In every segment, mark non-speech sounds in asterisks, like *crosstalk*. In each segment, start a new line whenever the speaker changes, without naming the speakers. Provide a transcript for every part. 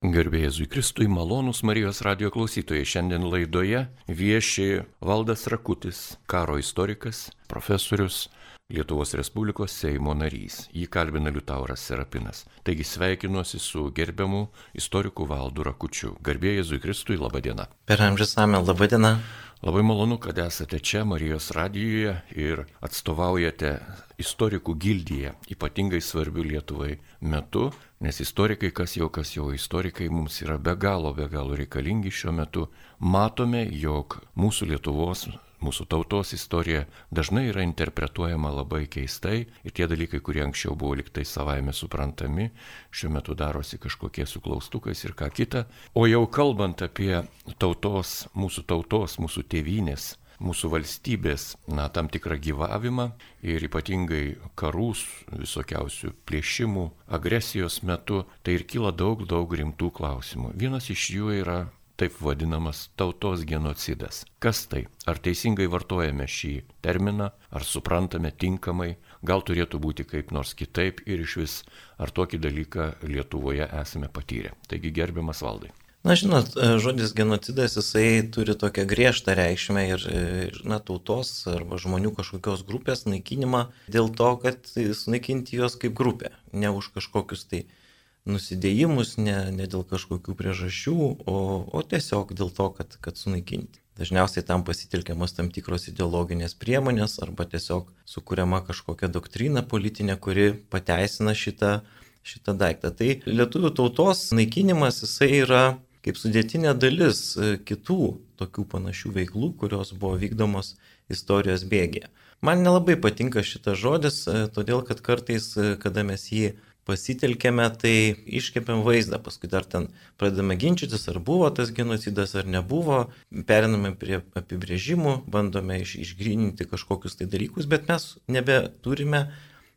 Garbėjai Kristui malonus Marijos radio klausytojai. Šiandien laidoje vieši Valdas Rakutis, karo istorikas, profesorius, Lietuvos Respublikos Seimo narys. Jį kalbina Liutauras Serapinas. Taigi sveikinuosi su gerbiamu istoriku Valdu Rakučiu. Garbėjai Jėzui Kristui, laba diena.
Per amžius amel, laba diena.
Labai malonu, kad esate čia Marijos radijoje ir atstovaujate istorikų gildyje, ypatingai svarbių Lietuvai metu, nes istorikai, kas jau kas jau istorikai, mums yra be galo, be galo reikalingi šiuo metu. Matome, jog mūsų Lietuvos mūsų tautos istorija dažnai yra interpretuojama labai keistai ir tie dalykai, kurie anksčiau buvo liktai savaime suprantami, šiuo metu darosi kažkokie suklaustukais ir ką kita. O jau kalbant apie tautos, mūsų tautos, mūsų tėvynės, mūsų valstybės, na, tam tikrą gyvavimą ir ypatingai karus, visokiausių plėšimų, agresijos metu, tai ir kyla daug, daug rimtų klausimų. Vienas iš jų yra taip vadinamas tautos genocidas. Kas tai? Ar teisingai vartojame šį terminą, ar suprantame tinkamai, gal turėtų būti kaip nors kitaip ir iš vis, ar tokį dalyką Lietuvoje esame patyrę. Taigi gerbiamas valdai.
Na, žinot, žodis genocidas jisai turi tokią griežtą reikšmę ir, na, tautos arba žmonių kažkokios grupės naikinimą dėl to, kad sunaikinti juos kaip grupė, ne už kažkokius tai nusidėjimus ne, ne dėl kažkokių priežasčių, o, o tiesiog dėl to, kad, kad sunaikinti. Dažniausiai tam pasitelkiamas tam tikros ideologinės priemonės arba tiesiog sukūriama kažkokia doktrina politinė, kuri pateisina šitą, šitą daiktą. Tai lietuvių tautos naikinimas jisai yra kaip sudėtinė dalis kitų tokių panašių veiklų, kurios buvo vykdomos istorijos bėgėje. Man nelabai patinka šitas žodis, todėl kad kartais, kada mes jį pasitelkėme, tai iškėpėm vaizdą, paskui dar ten pradedame ginčytis, ar buvo tas genocidas ar nebuvo, periname prie apibrėžimų, bandome iš, išgrininti kažkokius tai dalykus, bet mes nebeturime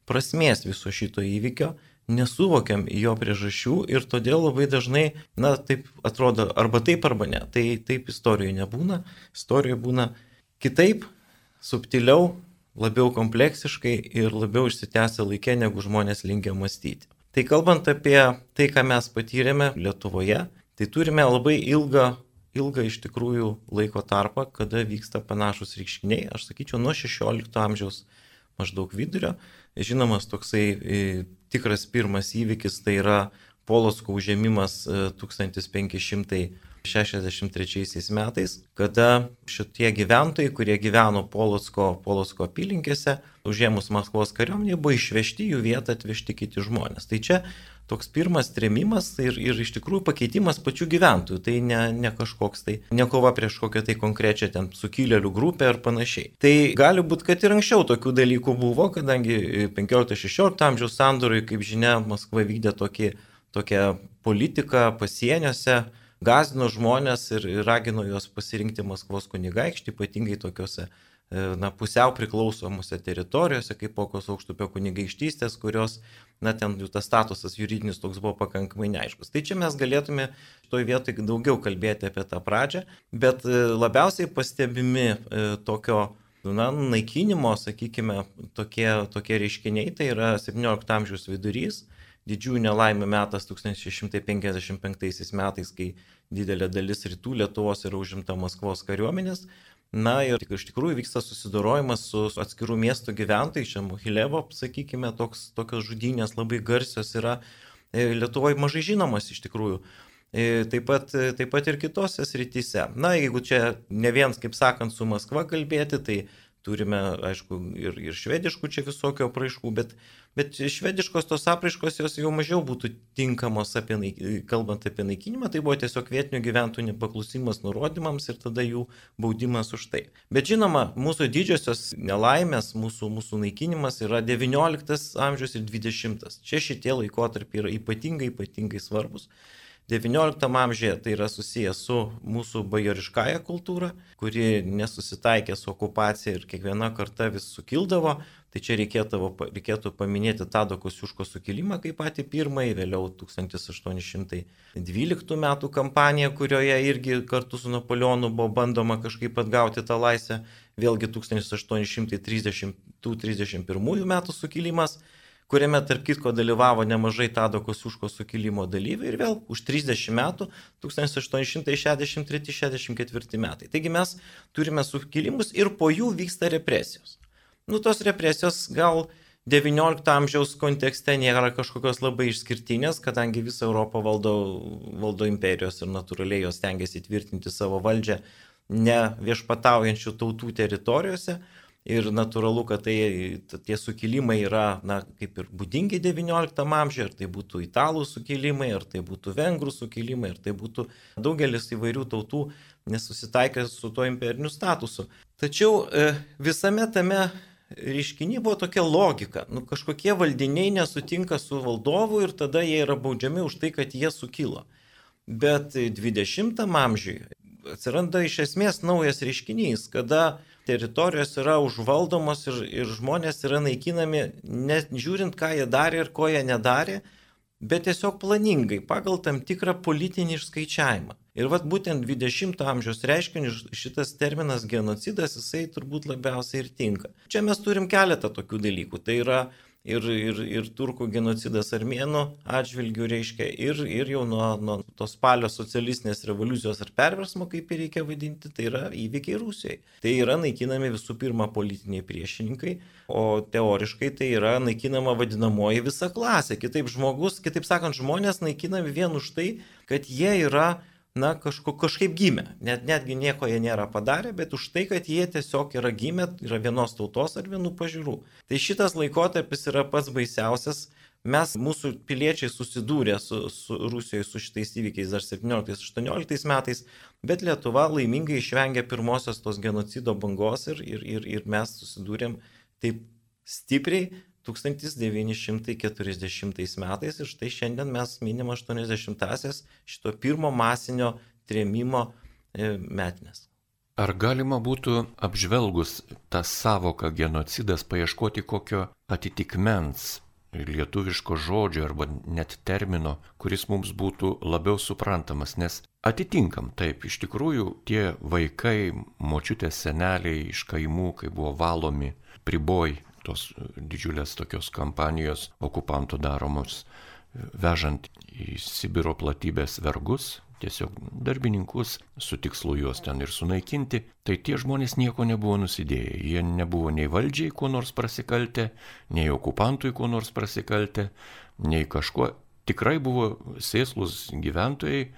prasmės viso šito įvykio, nesuvokiam jo priežasčių ir todėl labai dažnai, na, taip atrodo, arba taip, arba ne. Tai taip istorijoje nebūna, istorijoje būna kitaip, subtiliau, labiau kompleksiškai ir labiau išsitęsę laikė, negu žmonės linkia mąstyti. Tai kalbant apie tai, ką mes patyrėme Lietuvoje, tai turime labai ilgą, ilgą iš tikrųjų laiko tarpą, kada vyksta panašus reiškiniai, aš sakyčiau, nuo 16 amžiaus maždaug vidurio. Žinomas toksai e, tikras pirmas įvykis tai yra Polotsko užėmimas 1500 e, 63 metais, kada šitie gyventojai, kurie gyveno Polotsko, Polotsko apylinkėse, užėmus Maskvos kariuomenė, buvo išvežti jų vietą atvežti kiti žmonės. Tai čia toks pirmas tremimas ir, ir iš tikrųjų pakeitimas pačių gyventojų. Tai ne, ne kažkoks tai, ne kova prieš kokią tai konkrečią ten sukilėlių grupę ar panašiai. Tai gali būti, kad ir anksčiau tokių dalykų buvo, kadangi 15-16 amžiaus sandoriui, kaip žinia, Maskva vykdė tokį, tokią politiką pasieniuose gazino žmonės ir ragino juos pasirinkti Maskvos kunigaikštį, ypatingai tokiuose e, na, pusiau priklausomose teritorijose, kaip kokios aukštupio kunigaikštystės, kurios, na, ten jų tas statusas juridinis toks buvo pakankamai neaiškus. Tai čia mes galėtume šitoje vietoje daugiau kalbėti apie tą pradžią, bet e, labiausiai pastebimi e, tokio na, naikinimo, sakykime, tokie, tokie reiškiniai, tai yra 17 amžiaus vidurys, didžiųjų nelaimė metas 1655 metais, kai didelė dalis rytų Lietuvos yra užimta Maskvos kariuomenės. Na ir iš tikrųjų vyksta susidorojimas su atskirų miestų gyventojais, čia Mohilevo, sakykime, toks, tokios žudynės labai garsios yra e, Lietuvoje mažai žinomas iš tikrųjų. E, taip pat, taip pat ir kitose srityse. Na, jeigu čia ne viens, kaip sakant, su Maskva kalbėti, tai turime, aišku, ir, ir švediškų čia visokio apraiškų, bet, bet švediškos tos apraiškos jos jau mažiau būtų tinkamos, apie, kalbant apie naikinimą, tai buvo tiesiog vietinių gyventojų nepaklusimas nurodymams ir tada jų baudimas už tai. Bet žinoma, mūsų didžiosios nelaimės, mūsų, mūsų naikinimas yra XIX amžius ir XX. Čia šitie laikotarpiai yra ypatingai, ypatingai svarbus. XIX amžiuje tai yra susijęs su mūsų bajoriškąją kultūrą, kuri nesusitaikė su okupacija ir kiekviena karta vis sukildavo. Tai čia reikėtų, reikėtų paminėti Tado Kosiuško sukilimą kaip patį pirmąjį, vėliau 1812 metų kampaniją, kurioje irgi kartu su Napoleonu buvo bandoma kažkaip atgauti tą laisvę. Vėlgi 1830-31 metų sukilimas kuriame tarp kitko dalyvavo nemažai Tado Kosiuško sukilimo dalyvių ir vėl už 30 metų 1863-64 metai. Taigi mes turime sukilimus ir po jų vyksta represijos. Nu, tos represijos gal XIX amžiaus kontekste nėra kažkokios labai išskirtinės, kadangi visą Europą valdo, valdo imperijos ir natūraliai jos tengiasi tvirtinti savo valdžią ne viešpataujančių tautų teritorijose. Ir natūralu, kad tai, tie sukilimai yra, na, kaip ir būdingi XIX amžiuje, ar tai būtų italų sukilimai, ar tai būtų vengrų sukilimai, ar tai būtų daugelis įvairių tautų nesusitaikęs su tuo imperiniu statusu. Tačiau e, visame tame reiškiniai buvo tokia logika. Nu, kažkokie valdiniai nesutinka su valdovu ir tada jie yra baudžiami už tai, kad jie sukilo. Bet 20 amžiuje atsiranda iš esmės naujas reiškinys, kada teritorijos yra užvaldomos ir, ir žmonės yra naikinami, nežiūrint, ką jie darė ir ko jie nedarė, bet tiesiog planingai, pagal tam tikrą politinį išskaičiavimą. Ir vat būtent 20-ojo amžiaus reiškinius šitas terminas genocidas, jisai turbūt labiausiai ir tinka. Čia mes turim keletą tokių dalykų. Tai yra ir, ir, ir turkų genocidas armėnų atžvilgių reiškia, ir, ir jau nuo, nuo tos spalio socialistinės revoliucijos ar perversmo, kaip ir reikia vadinti, tai yra įvykiai Rusijoje. Tai yra naikinami visų pirma politiniai priešininkai, o teoriškai tai yra naikinama vadinamoji visa klasė. Kitaip žmogus, kitaip sakant, žmonės naikinami vien už tai, kad jie yra na, kažko, kažkaip gimė. Net, netgi nieko jie nėra padarę, bet už tai, kad jie tiesiog yra gimę, yra vienos tautos ar vienų pažiūrų. Tai šitas laikotarpis yra pats baisiausias. Mes, mūsų piliečiai susidūrė su, su Rusijoje su šitais įvykiais dar 17-18 metais, bet Lietuva laimingai išvengė pirmosios tos genocido bangos ir, ir, ir, ir mes susidūrėm taip stipriai, 1940 metais ir štai šiandien mes minim 80-asias šito pirmo masinio trėmimo e, metinės.
Ar galima būtų apžvelgus tą savoką genocidas paieškoti kokio atitikmens lietuviško žodžio arba net termino, kuris mums būtų labiau suprantamas, nes atitinkam taip, iš tikrųjų tie vaikai, močiutės seneliai iš kaimų, kai buvo valomi priboj tos didžiulės tokios kampanijos okupantų daromos, vežant į Sibiro platybės vergus, tiesiog darbininkus su tikslu juos ten ir sunaikinti, tai tie žmonės nieko nebuvo nusidėję. Jie nebuvo nei valdžiai kuo nors prasikaltę, nei okupantui kuo nors prasikaltę, nei kažkuo. Tikrai buvo sėslus gyventojai,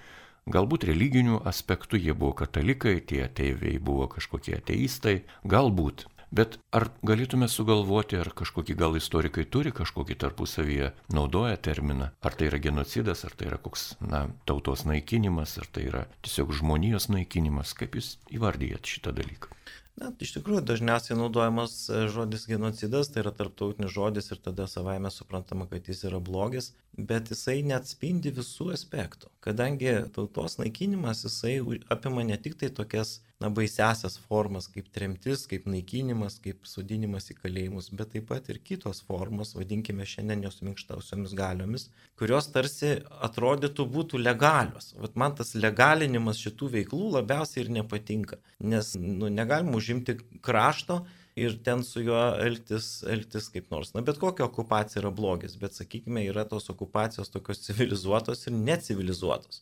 galbūt religinių aspektų jie buvo katalikai, tie ateiviai buvo kažkokie ateistai, galbūt. Bet ar galėtume sugalvoti, ar kažkokie gal istorikai turi kažkokį tarpusavyje naudoja terminą, ar tai yra genocidas, ar tai yra koks, na, tautos naikinimas, ar tai yra tiesiog žmonijos naikinimas, kaip jūs įvardyjat šitą dalyką?
Na, iš tikrųjų, dažniausiai naudojamas e, žodis genocidas, tai yra tarptautinis žodis ir tada savaime suprantama, kad jis yra blogis, bet jisai neatspindi visų aspektų. Kadangi tautos naikinimas, jisai apima ne tik tai tokias na, baisiasias formas kaip tremtis, kaip naikinimas, kaip sudinimas į kalėjimus, bet taip pat ir kitos formos, vadinkime šiandien jos minkštausiomis galiomis, kurios tarsi atrodytų būtų legalios. Vat man tas legalinimas šitų veiklų labiausiai ir nepatinka, nes nu, negalim užimti krašto ir ten su juo elgtis, elgtis kaip nors. Na, bet kokia okupacija yra blogis, bet sakykime, yra tos okupacijos tokios civilizuotos ir necivilizuotos.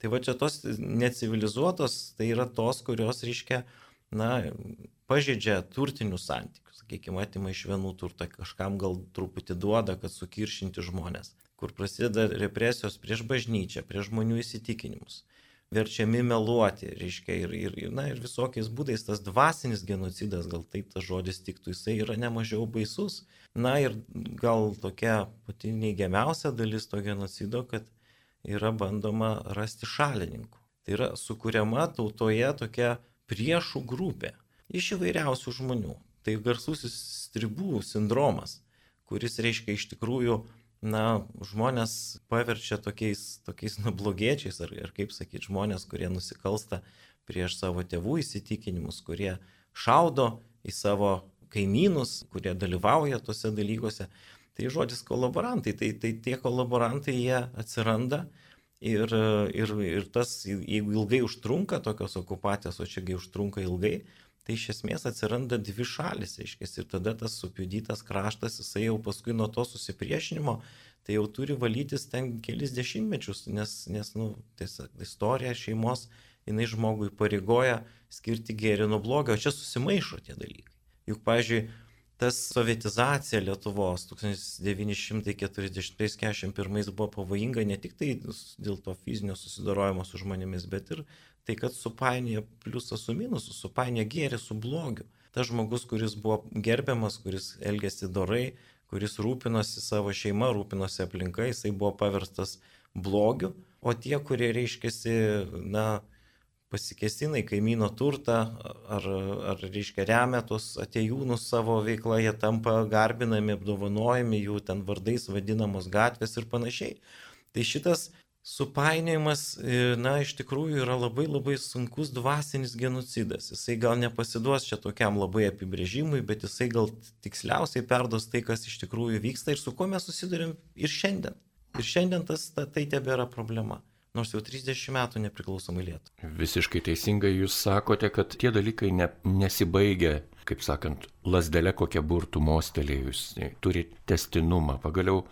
Tai va čia tos necivilizuotos, tai yra tos, kurios, reiškia, na, pažeidžia turtinius santykius, sakykime, atima iš vienų turtą, kažkam gal truputį duoda, kad sukiršinti žmonės, kur prasideda represijos prieš bažnyčią, prieš žmonių įsitikinimus, verčiami meluoti, reiškia, ir, ir, na, ir visokiais būdais tas dvasinis genocidas, gal taip tas žodis tiktų, jisai yra nemažiau baisus. Na ir gal tokia pati neigiamiausia dalis to genocido, kad yra bandoma rasti šalininkų. Tai yra sukūriama tautoje tokia priešų grupė iš įvairiausių žmonių. Tai garsusis stribų sindromas, kuris reiškia iš tikrųjų, na, žmonės paverčia tokiais, tokiais nublogiečiais, ar, ar kaip sakyti, žmonės, kurie nusikalsta prieš savo tėvų įsitikinimus, kurie šaudo į savo kaimynus, kurie dalyvauja tuose dalykuose. Tai žodis kolaborantai, tai, tai tie kolaborantai jie atsiranda ir, ir, ir tas, jeigu ilgai užtrunka tokios okupacijos, o čiagi užtrunka ilgai, tai iš esmės atsiranda dvi šalis, aiškės, ir tada tas supjudytas kraštas, jisai jau paskui nuo to susipriešinimo, tai jau turi valytis ten kelis dešimtmečius, nes, nes nu, tiesiog istorija šeimos, jinai žmogui pareigoja skirti gėrį nuo blogio, o čia susimaišo tie dalykai. Juk, pažiūrėjau, tas sovietizacija Lietuvos 1940-1941 buvo pavojinga ne tik tai dėl to fizinio susidorojimo su žmonėmis, bet ir tai, kad supainioja pliusą su minusu, supainioja gėrį su blogiu. Tas žmogus, kuris buvo gerbiamas, kuris elgėsi dorai, kuris rūpinosi savo šeima, rūpinosi aplinka, jisai buvo paverstas blogiu, o tie, kurie reiškėsi, na, pasikesina į kaimyno turtą ar, ar reiškia remia tuos atejūnus savo veiklą, jie tampa garbinami, apdovanojami, jų ten vardais vadinamos gatvės ir panašiai. Tai šitas supainiojimas, e, na, iš tikrųjų yra labai labai sunkus dvasinis genocidas. Jisai gal nepasiduos čia tokiam labai apibrėžimui, bet jisai gal tiksliausiai perduos tai, kas iš tikrųjų vyksta ir su kuo mes susidurėm ir šiandien. Ir šiandien tas, ta, tai tebėra problema nors jau 30 metų nepriklausomai Lietuvai.
Visiškai teisingai jūs sakote, kad tie dalykai ne, nesibaigia, kaip sakant, lasdelė kokia burtų mostelėjus, turi testinumą. Pagaliau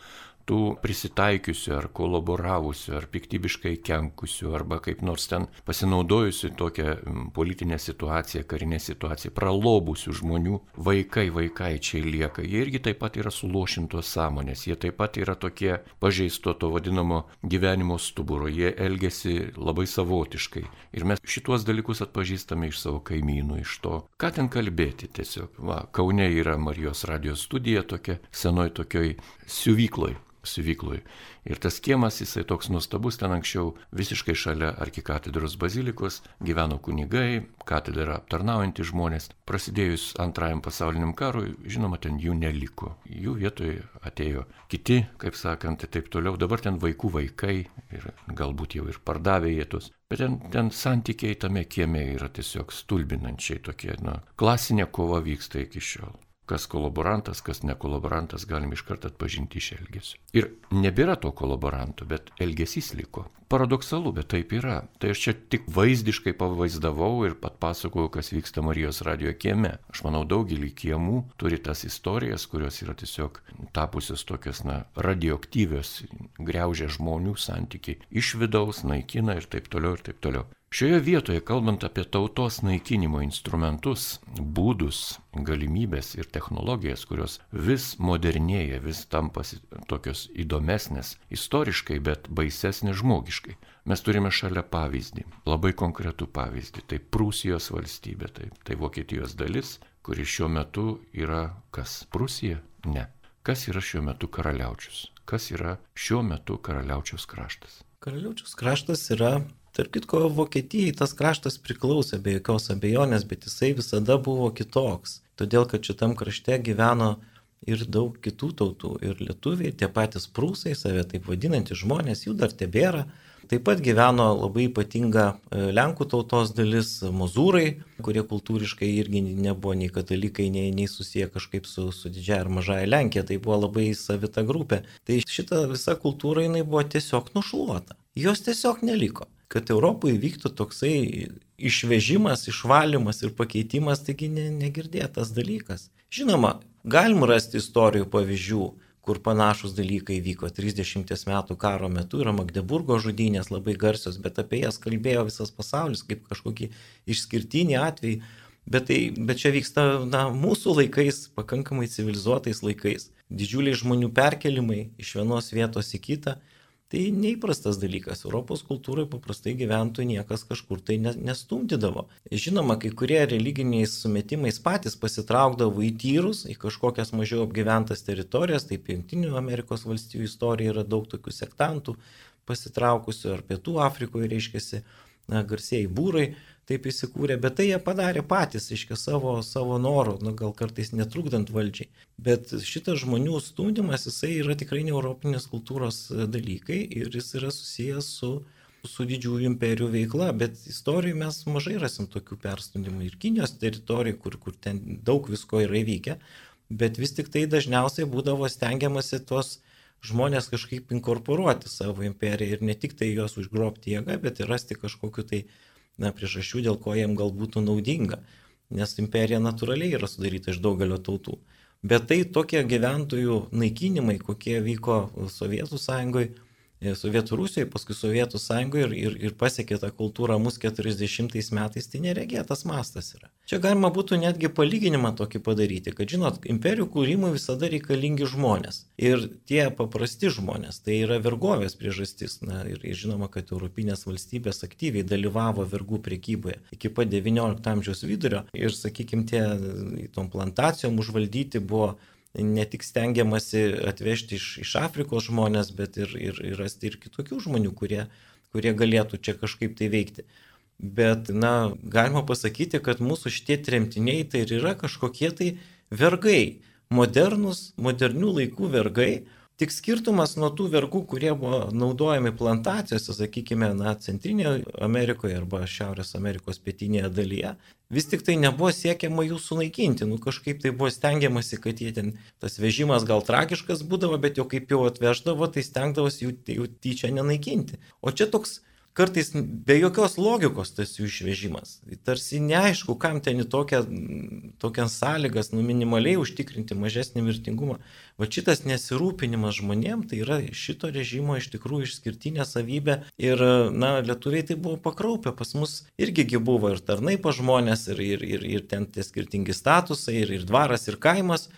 tų prisitaikiusių ar kolaboravusių, ar piktybiškai kenkusių, arba kaip nors ten pasinaudojusių tokią politinę situaciją, karinę situaciją, pralobusių žmonių, vaikai, vaikaičiai lieka. Jie irgi taip pat yra sulošintos sąmonės, jie taip pat yra tokie pažeisto to vadinamo gyvenimo stuburo, jie elgesi labai savotiškai. Ir mes šituos dalykus atpažįstame iš savo kaimynų, iš to, ką ten kalbėti tiesiog. Va, Kaune yra Marijos radijos studija tokia, senoj tokioj siuvykloj siuvyklui. Ir tas kiemas, jisai toks nuostabus, ten anksčiau visiškai šalia arkikatedros bazilikos gyveno kunigai, katedrą aptarnaujantys žmonės. Prasidėjus antrajam pasauliniam karui, žinoma, ten jų neliko. Jų vietoje atėjo kiti, kaip sakant, ir taip toliau. Dabar ten vaikų vaikai ir galbūt jau ir pardavė jėtus. Bet ten, ten santykiai tame kieme yra tiesiog stulbinančiai tokie, na, klasinė kova vyksta iki šiol kas kolaborantas, kas ne kolaborantas, galim iš karto atpažinti iš elgesio. Ir nebėra to kolaboranto, bet elgesys liko. Paradoksalu, bet taip yra. Tai aš čia tik vaizdiškai pavaizdavau ir pat pasakojau, kas vyksta Marijos radio kieme. Aš manau, daugelį kiemų turi tas istorijas, kurios yra tiesiog tapusios tokios, na, radioaktyvios, greužia žmonių santykiai, iš vidaus naikina ir taip toliau ir taip toliau. Šioje vietoje, kalbant apie tautos naikinimo instrumentus, būdus, galimybės ir technologijas, kurios vis modernėja, vis tampa tokios įdomesnės istoriškai, bet baisesnės žmogiškai, mes turime šalia pavyzdį, labai konkretų pavyzdį. Tai Prūsijos valstybė, tai, tai Vokietijos dalis, kuri šiuo metu yra kas? Prūsija? Ne. Kas yra šiuo metu karaliaučius? Kas yra šiuo metu karaliaučiaus kraštas?
Karaliaučiaus kraštas yra Tark kitko, Vokietijai tas kraštas priklausė be jokios abejonės, bet jisai visada buvo kitoks. Todėl, kad šitam krašte gyveno ir daug kitų tautų. Ir lietuviai, tie patys prūsai, save taip vadinantys žmonės, jų dar tebėra. Taip pat gyveno labai ypatinga e, Lenkų tautos dalis mozūrai, kurie kultūriškai irgi nebuvo nei katalikai, nei, nei susiję kažkaip su, su didžiaja ar mažaja Lenkija, tai buvo labai savita grupė. Tai šita visa kultūra jinai buvo tiesiog nušluota. Jos tiesiog neliko kad Europoje vyktų toksai išvežimas, išvalymas ir pakeitimas, taigi ne, negirdėtas dalykas. Žinoma, galim rasti istorijų pavyzdžių, kur panašus dalykai vyko 30 metų karo metu, yra Magdeburgo žudynės labai garsios, bet apie jas kalbėjo visas pasaulis kaip kažkokį išskirtinį atvejį. Bet, tai, bet čia vyksta na, mūsų laikais, pakankamai civilizuotais laikais. Didžiuliai žmonių perkelimai iš vienos vietos į kitą Tai neįprastas dalykas. Europos kultūrai paprastai gyventojų niekas kažkur tai nestumdydavo. Žinoma, kai kurie religiniais sumetimais patys pasitraukdavo į tyrus, į kažkokias mažiau apgyventas teritorijas, taip Junktinių Amerikos valstybių istorija yra daug tokių sektantų pasitraukusių, ar Pietų Afrikoje reiškiasi garsieji būrai taip įsikūrė, bet tai jie padarė patys, iškia savo, savo norų, nu, gal kartais netrukdant valdžiai. Bet šitas žmonių stumdymas, jisai yra tikrai ne europinės kultūros dalykai ir jis yra susijęs su, su didžiųjų imperijų veikla, bet istorijoje mes mažai rasim tokių perstumdymų ir Kinijos teritorijoje, kur, kur ten daug visko yra įvykę, bet vis tik tai dažniausiai būdavo stengiamasi tuos žmonės kažkaip inkorporuoti savo imperiją ir ne tik tai juos užgrobti jėgą, bet ir rasti kažkokiu tai na, priežasčių, dėl ko jiem gal būtų naudinga. nes imperija natūraliai yra sudaryta iš daugelio tautų. Bet tai tokie gyventojų naikinimai, kokie vyko Sovietų sąjungoje, Sovietų Rusijoje, paskui Sovietų Sąjungoje ir, ir, ir pasiekė tą kultūrą mus 40 metais, tai neregėtas mastas yra. Čia galima būtų netgi palyginimą tokį padaryti, kad žinot, imperijų kūrimui visada reikalingi žmonės. Ir tie paprasti žmonės, tai yra vergovės priežastis. Na, ir, ir žinoma, kad Europinės valstybės aktyviai dalyvavo vergų priekyboje iki pat XIX amžiaus vidurio ir, sakykime, tie tom plantacijom užvaldyti buvo ne tik stengiamasi atvežti iš, iš Afrikos žmonės, bet ir, ir, ir rasti ir kitokių žmonių, kurie, kurie galėtų čia kažkaip tai veikti. Bet, na, galima pasakyti, kad mūsų šitie tremtiniai tai ir yra kažkokie tai vergai, modernus, modernių laikų vergai, Tik skirtumas nuo tų vergų, kurie buvo naudojami plantacijose, sakykime, na, Centrinėje Amerikoje arba Šiaurės Amerikos pietinėje dalyje, vis tik tai nebuvo siekiama jų sunaikinti. Nu, kažkaip tai buvo stengiamasi, kad jie ten, tas vežimas gal tragiškas būdavo, bet jau kaip jau atveždavo, tai stengdavosi jų, jų tyčia nenaikinti. O čia toks kartais be jokios logikos tas jų išvežimas. Tarsi neaišku, kam ten į tokią, tokias sąlygas, nu minimaliai užtikrinti mažesnį mirtingumą. Va šitas nesirūpinimas žmonėm, tai yra šito režimo iš tikrųjų išskirtinė savybė. Ir, na, lietuviai tai buvo pakraupę, pas mus irgi buvo ir tarnai pa žmonės, ir, ir, ir, ir ten tie skirtingi statusai, ir, ir dvaras, ir kaimas.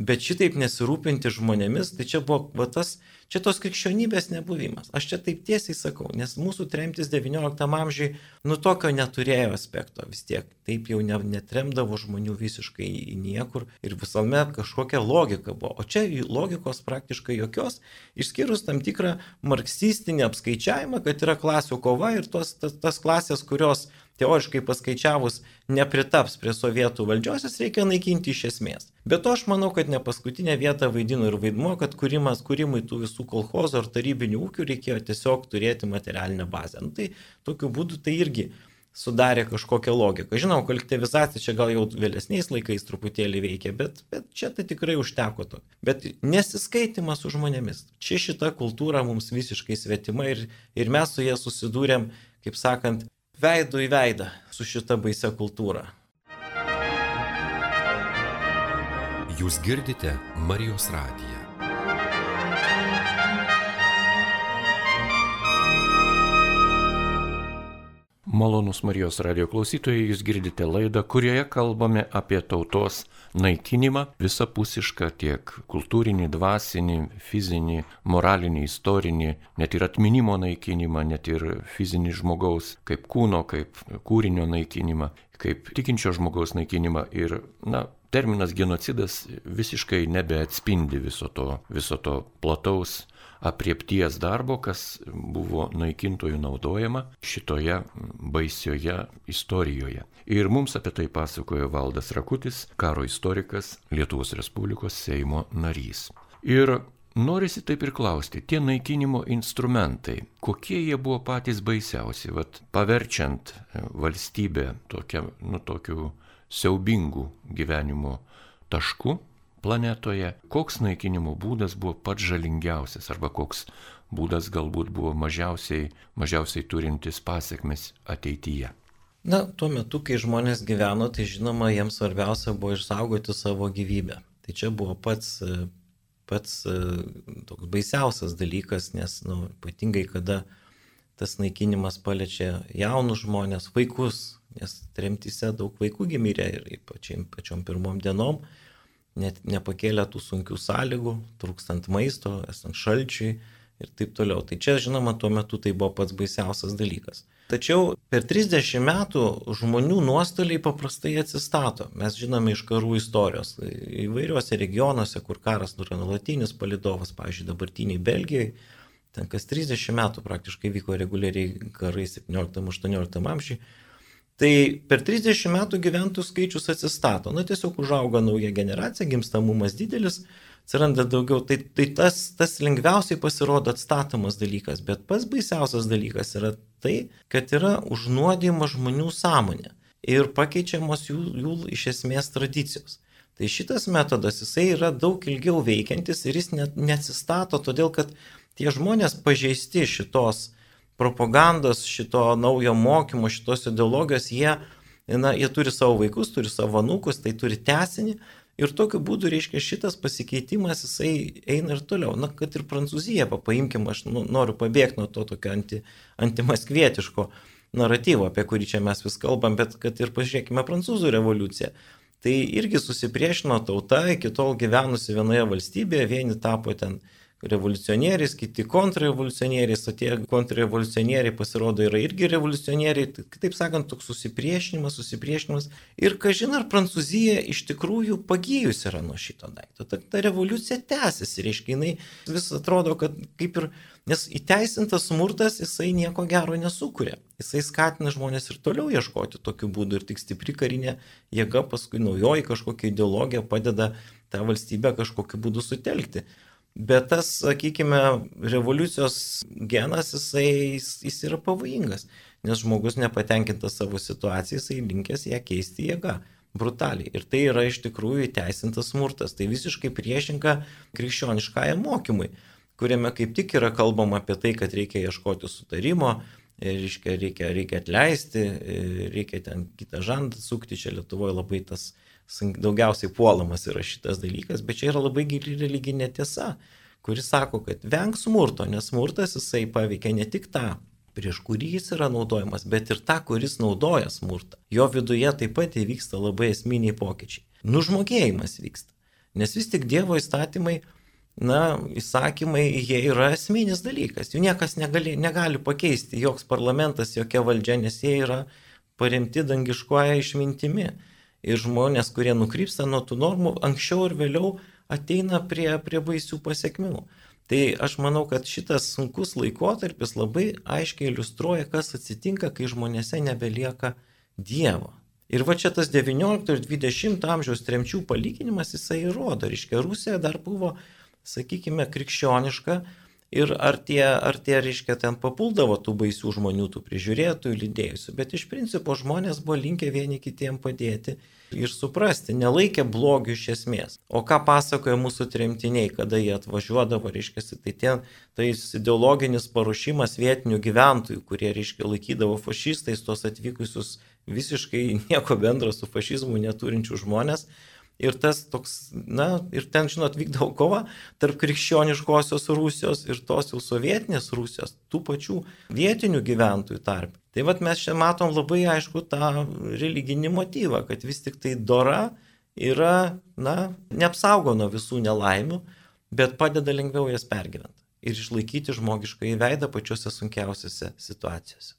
Bet šitaip nesirūpinti žmonėmis, tai čia buvo va, tas, čia tos krikščionybės nebuvimas. Aš čia taip tiesiai sakau, nes mūsų tremtis XIX amžiui, nu tokio neturėjo aspekto vis tiek. Taip jau ne, netremdavo žmonių visiškai į niekur ir visuomet kažkokia logika buvo. O čia logikos praktiškai jokios, išskyrus tam tikrą marksistinį apskaičiavimą, kad yra klasių kova ir tos, tas, tas klasės, kurios teoriškai paskaičiavus nepritaps prie sovietų valdžios, jas reikia naikinti iš esmės. Bet to aš manau, kad ne paskutinę vietą vaidino ir vaidmuo, kad kūrimas, kūrimui tų visų kolhozo ar tarybinių ūkių reikėjo tiesiog turėti materialinę bazę. Nu, tai tokiu būdu tai irgi sudarė kažkokią logiką. Žinau, kolektivizacija čia gal jau vėlesniais laikais truputėlį veikia, bet, bet čia tai tikrai užteko to. Bet nesiskaitimas su žmonėmis. Čia šita kultūra mums visiškai svetima ir, ir mes su jie susidūrėm, kaip sakant, veidų į veidą su šita baise kultūra.
Jūs girdite Marijos radiją.
Malonus Marijos radio klausytojai, jūs girdite laidą, kurioje kalbame apie tautos naikinimą visapusišką tiek kultūrinį, dvasinį, fizinį, moralinį, istorinį, net ir atminimo naikinimą, net ir fizinį žmogaus kaip kūno, kaip kūrinio naikinimą, kaip tikinčio žmogaus naikinimą. Ir, na, terminas genocidas visiškai nebeatspindi viso to, viso to plataus apriepties darbo, kas buvo naikintojų naudojama šitoje baisioje istorijoje. Ir mums apie tai pasakojo Valdas Rakutis, karo istorikas, Lietuvos Respublikos Seimo narys. Ir norisi taip ir klausti, tie naikinimo instrumentai, kokie jie buvo patys baisiausi, vat, paverčiant valstybę tokia, nu, tokiu siaubingu gyvenimo tašku, planetoje, koks naikinimo būdas buvo pats žalingiausias arba koks būdas galbūt buvo mažiausiai, mažiausiai turintis pasiekmes ateityje.
Na, tuo metu, kai žmonės gyveno, tai žinoma, jiems svarbiausia buvo išsaugoti savo gyvybę. Tai čia buvo pats, pats toks baisiausias dalykas, nes, na, nu, ypatingai kada tas naikinimas paliečia jaunus žmonės, vaikus, nes tremtyse daug vaikų gimė ir pačiam, pačiom pirmom dienom net nepakėlė tų sunkių sąlygų, trūkstant maisto, esant šalčiui ir taip toliau. Tai čia, žinoma, tuo metu tai buvo pats baisiausias dalykas. Tačiau per 30 metų žmonių nuostoliai paprastai atsistato. Mes žinome iš karų istorijos. Įvairiuose regionuose, kur karas yra nuolatinis palidovas, pavyzdžiui, dabartiniai Belgijai, ten kas 30 metų praktiškai vyko reguliariai karai 17-18 amžiui Tai per 30 metų gyventojų skaičius atsistato. Na tiesiog užauga nauja generacija, gimstamumas didelis, atsiranda daugiau. Tai, tai tas, tas lengviausiai pasirodo atstatomas dalykas, bet pats baisiausias dalykas yra tai, kad yra užnuodėjama žmonių sąmonė ir pakeičiamos jų, jų iš esmės tradicijos. Tai šitas metodas, jisai yra daug ilgiau veikiantis ir jis net neatsistato, todėl kad tie žmonės pažeisti šitos propagandos, šito naujo mokymo, šitos ideologijos, jie na, jie turi savo vaikus, turi savo anūkus, tai turi tesinį. Ir tokiu būdu, reiškia, šitas pasikeitimas, jisai eina ir toliau. Na, kad ir Prancūzija, paimkim, aš nu, noriu pabėgti nuo to tokio anti, antimaskvietiško naratyvo, apie kurį čia mes vis kalbam, bet kad ir pažiūrėkime Prancūzų revoliuciją. Tai irgi susipriešino tauta, iki tol gyvenusi vienoje valstybėje, vieni tapo ten revoliucionieriais, kiti kontrrevoliucionieriais, o tie kontrrevoliucionieriai pasirodo yra irgi revoliucionieriai, tai, kitaip sakant, toks susipriešinimas, susipriešinimas. Ir kažin ar Prancūzija iš tikrųjų pagyjus yra nuo šito daikto. Ta, ta revoliucija tęsiasi, reiškia, jinai vis atrodo, kad kaip ir, nes įteisintas smurtas, jisai nieko gero nesukuria. Jisai skatina žmonės ir toliau ieškoti tokių būdų ir tik stipri karinė jėga, paskui naujoji kažkokia ideologija padeda tą valstybę kažkokiu būdu sutelkti. Bet tas, sakykime, revoliucijos genas, jisai, jis yra pavojingas, nes žmogus nepatenkintas savo situaciją, jisai linkęs ją keisti jėga, brutaliai. Ir tai yra iš tikrųjų įteisintas smurtas. Tai visiškai priešinga krikščioniškajam mokymui, kuriame kaip tik yra kalbama apie tai, kad reikia ieškoti sutarimo, reiškia, reikia, reikia atleisti, reikia ten kitą žandą sukti. Čia Lietuvoje labai tas daugiausiai puolamas yra šitas dalykas, bet čia yra labai gili religinė tiesa, kuris sako, kad venk smurto, nes smurtas jisai paveikia ne tik tą, prieš kurį jis yra naudojamas, bet ir tą, kuris naudoja smurtą. Jo viduje taip pat įvyksta labai esminiai pokyčiai. Nužmogėjimas vyksta. Nes vis tik Dievo įstatymai, na, įsakymai, jie yra esminis dalykas. Jų niekas negali, negali pakeisti, joks parlamentas, jokia valdžia, nes jie yra paremti dangiškoje išmintimi ir žmonės, kurie nukrypsta nuo tų normų, anksčiau ir vėliau ateina prie, prie baisių pasiekmių. Tai aš manau, kad šitas sunkus laikotarpis labai aiškiai iliustruoja, kas atsitinka, kai žmonėse nebelieka Dievo. Ir va čia tas 19 ir 20 amžiaus tremčių palyginimas jisai įrodo, reiškia, Rusija dar buvo, sakykime, krikščioniška, Ir ar tie, ar tie, reiškia, ten papuldavo tų baisių žmonių, tų prižiūrėtojų, lydėjusių, bet iš principo žmonės buvo linkę vieni kitiem padėti ir suprasti, nelaikė blogių iš esmės. O ką pasakoja mūsų tremtiniai, kada jie atvažiuodavo, reiškia, tai ten tais ideologinis paruošimas vietinių gyventojų, kurie, reiškia, laikydavo fašistais tos atvykusius visiškai nieko bendro su fašizmu neturinčių žmonės, Ir tas toks, na, ir ten, žinot, vykdavo kova tarp krikščioniškosios Rusijos ir tos jau sovietinės Rusijos, tų pačių vietinių gyventojų tarp. Tai vad mes čia matom labai aišku tą religinį motyvą, kad vis tik tai dora yra, na, neapsaugo nuo visų nelaimių, bet padeda lengviau jas pergyventi ir išlaikyti žmogišką įveidą pačiose sunkiausiose situacijose.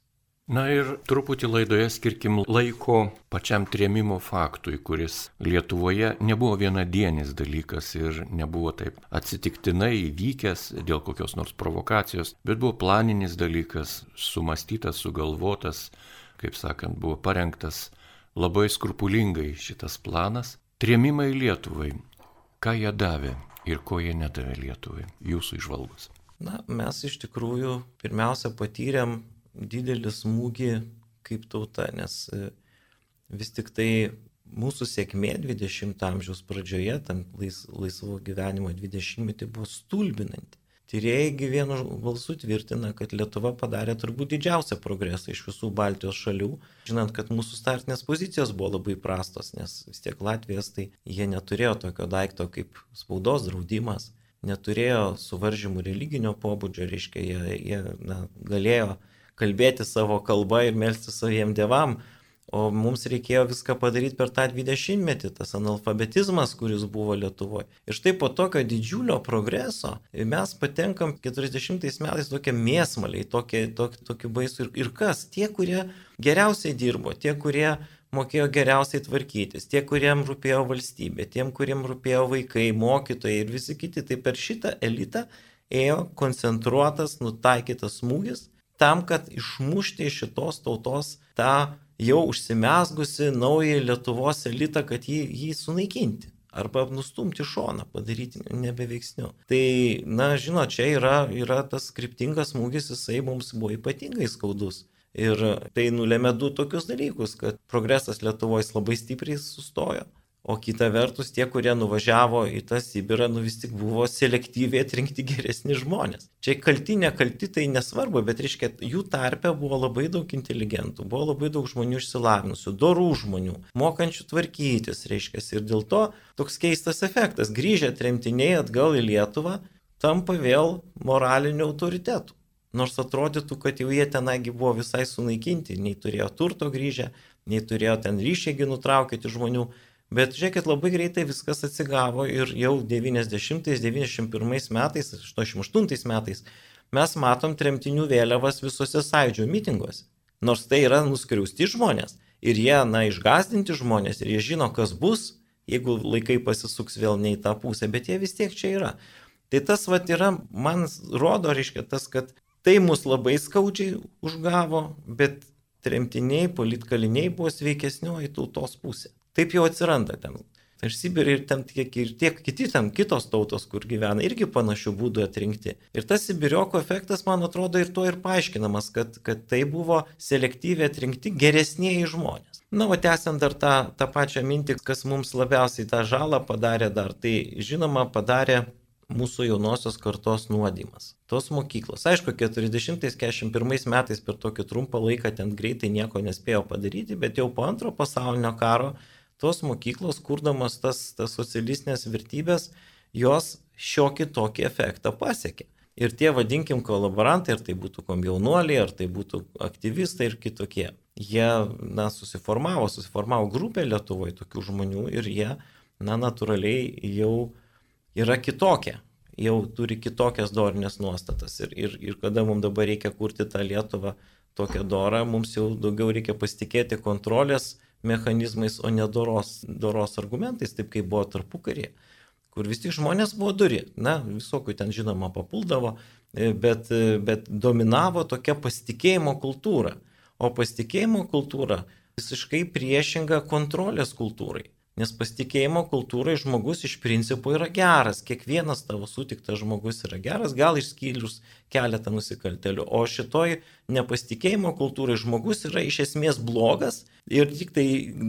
Na ir truputį laidoje skirkim laiko pačiam trėmimo faktui, kuris Lietuvoje nebuvo vienadienis dalykas ir nebuvo taip atsitiktinai įvykęs dėl kokios nors provokacijos, bet buvo planinis dalykas, sumastytas, sugalvotas, kaip sakant, buvo parengtas labai skrupulingai šitas planas. Trėmimai Lietuvai, ką jie davė ir ko jie nedavė Lietuvai, jūsų išvalgos.
Na, mes iš tikrųjų pirmiausia patyrėm didelį smūgį kaip tauta, nes e, vis tik tai mūsų sėkmė 20 amžiaus pradžioje, tam lais, laisvo gyvenimo 20-metį buvo stulbinanti. Tyrėjai vienu balsu tvirtina, kad Lietuva padarė turbūt didžiausią progresą iš visų Baltijos šalių, žinant, kad mūsų startinės pozicijos buvo labai prastos, nes vis tiek Latvijas tai jie neturėjo tokio daikto kaip spaudos draudimas, neturėjo suvaržymų religinio pobūdžio, reiškia, jie, jie na, galėjo kalbėti savo kalbą ir melsti saviem dievam. O mums reikėjo viską padaryti per tą 20-metį, tas analfabetizmas, kuris buvo Lietuvoje. Ir štai po tokio didžiulio progreso mes patenkam 40 metais tokia mėsmaliai, tokie, tokie, tokie baisų. Ir, ir kas? Tie, kurie geriausiai dirbo, tie, kurie mokėjo geriausiai tvarkytis, tie, kuriem rūpėjo valstybė, tiem, kuriem rūpėjo vaikai, mokytojai ir visi kiti. Tai per šitą elitą ėjo koncentruotas, nutaikytas smūgis tam, kad išmušti iš šitos tautos tą jau užsimesgusi naują Lietuvos elitą, kad jį, jį sunaikinti arba nustumti šoną, padaryti nebeveiksniu. Tai, na, žinot, čia yra, yra tas skriptingas smūgis, jisai mums buvo ypatingai skaudus. Ir tai nulėmė du tokius dalykus, kad progresas Lietuvoje labai stipriai sustojo, O kita vertus, tie, kurie nuvažiavo į tą Sibirą, nu vis tik buvo selektyviai atrinkti geresni žmonės. Čia kalti, nekalti, tai nesvarbu, bet reiškia, jų tarpe buvo labai daug inteligentų, buvo labai daug žmonių išsilavinusių, dorų žmonių, mokančių tvarkytis, reiškia. Ir dėl to toks keistas efektas. Grįžę tremtiniai atgal į Lietuvą tampa vėl moraliniu autoritetu. Nors atrodytų, kad jau jie tenagi buvo visai sunaikinti, nei turėjo turto grįžę, nei turėjo ten ryšiai nutraukyti žmonių Bet žiūrėkit, labai greitai viskas atsigavo ir jau 90-91 metais, 88 metais mes matom tremtinių vėliavas visose sąjūdžio mitinguose. Nors tai yra nuskriausti žmonės ir jie, na, išgazdinti žmonės ir jie žino, kas bus, jeigu laikai pasisuks vėl ne į tą pusę, bet jie vis tiek čia yra. Tai tas vat yra, man rodo, reiškia tas, kad tai mus labai skaudžiai užgavo, bet tremtiniai, politkaliniai buvo sveikesnioji tautos pusė. Taip jau atsiranda ten. Ir Sibirė, ir ten tiek, ir tiek kiti ten kitos tautos, kur gyvena, irgi panašių būdų atrinkti. Ir tas Sibirioko efektas, man atrodo, ir tuo ir paaiškinamas, kad, kad tai buvo selektyviai atrinkti geresnėjai žmonės. Na, o tęsiant dar tą, tą pačią mintį, kas mums labiausiai tą žalą padarė dar, tai žinoma padarė mūsų jaunosios kartos nuodimas. Tos mokyklos. Aišku, 40-41 metais per tokį trumpą laiką ten greitai nieko nespėjo padaryti, bet jau po antro pasaulinio karo tos mokyklos, kurdamos tas, tas socialistinės vertybės, jos šiokį tokį efektą pasiekė. Ir tie, vadinkim, kolaborantai, ar tai būtų komjaunuoliai, ar tai būtų aktyvistai ir kitokie, jie, na, susiformavo, susiformavo grupė Lietuvoje tokių žmonių ir jie, na, natūraliai jau yra kitokie, jau turi kitokias dorinės nuostatas. Ir, ir, ir kada mums dabar reikia kurti tą Lietuvą tokią dorą, mums jau daugiau reikia pasitikėti kontrolės mechanizmais, o ne doros, doros argumentais, taip kaip buvo tarpukarė, kur vis tik žmonės buvo duri. Na, visokių ten žinoma papuldavo, e, bet, e, bet dominavo tokia pasitikėjimo kultūra. O pasitikėjimo kultūra visiškai priešinga kontrolės kultūrai. Nes pasitikėjimo kultūrai žmogus iš principo yra geras, kiekvienas tavo sutiktas žmogus yra geras, gal išskyrus keletą nusikaltelių, o šitoj nepasitikėjimo kultūrai žmogus yra iš esmės blogas ir tik tai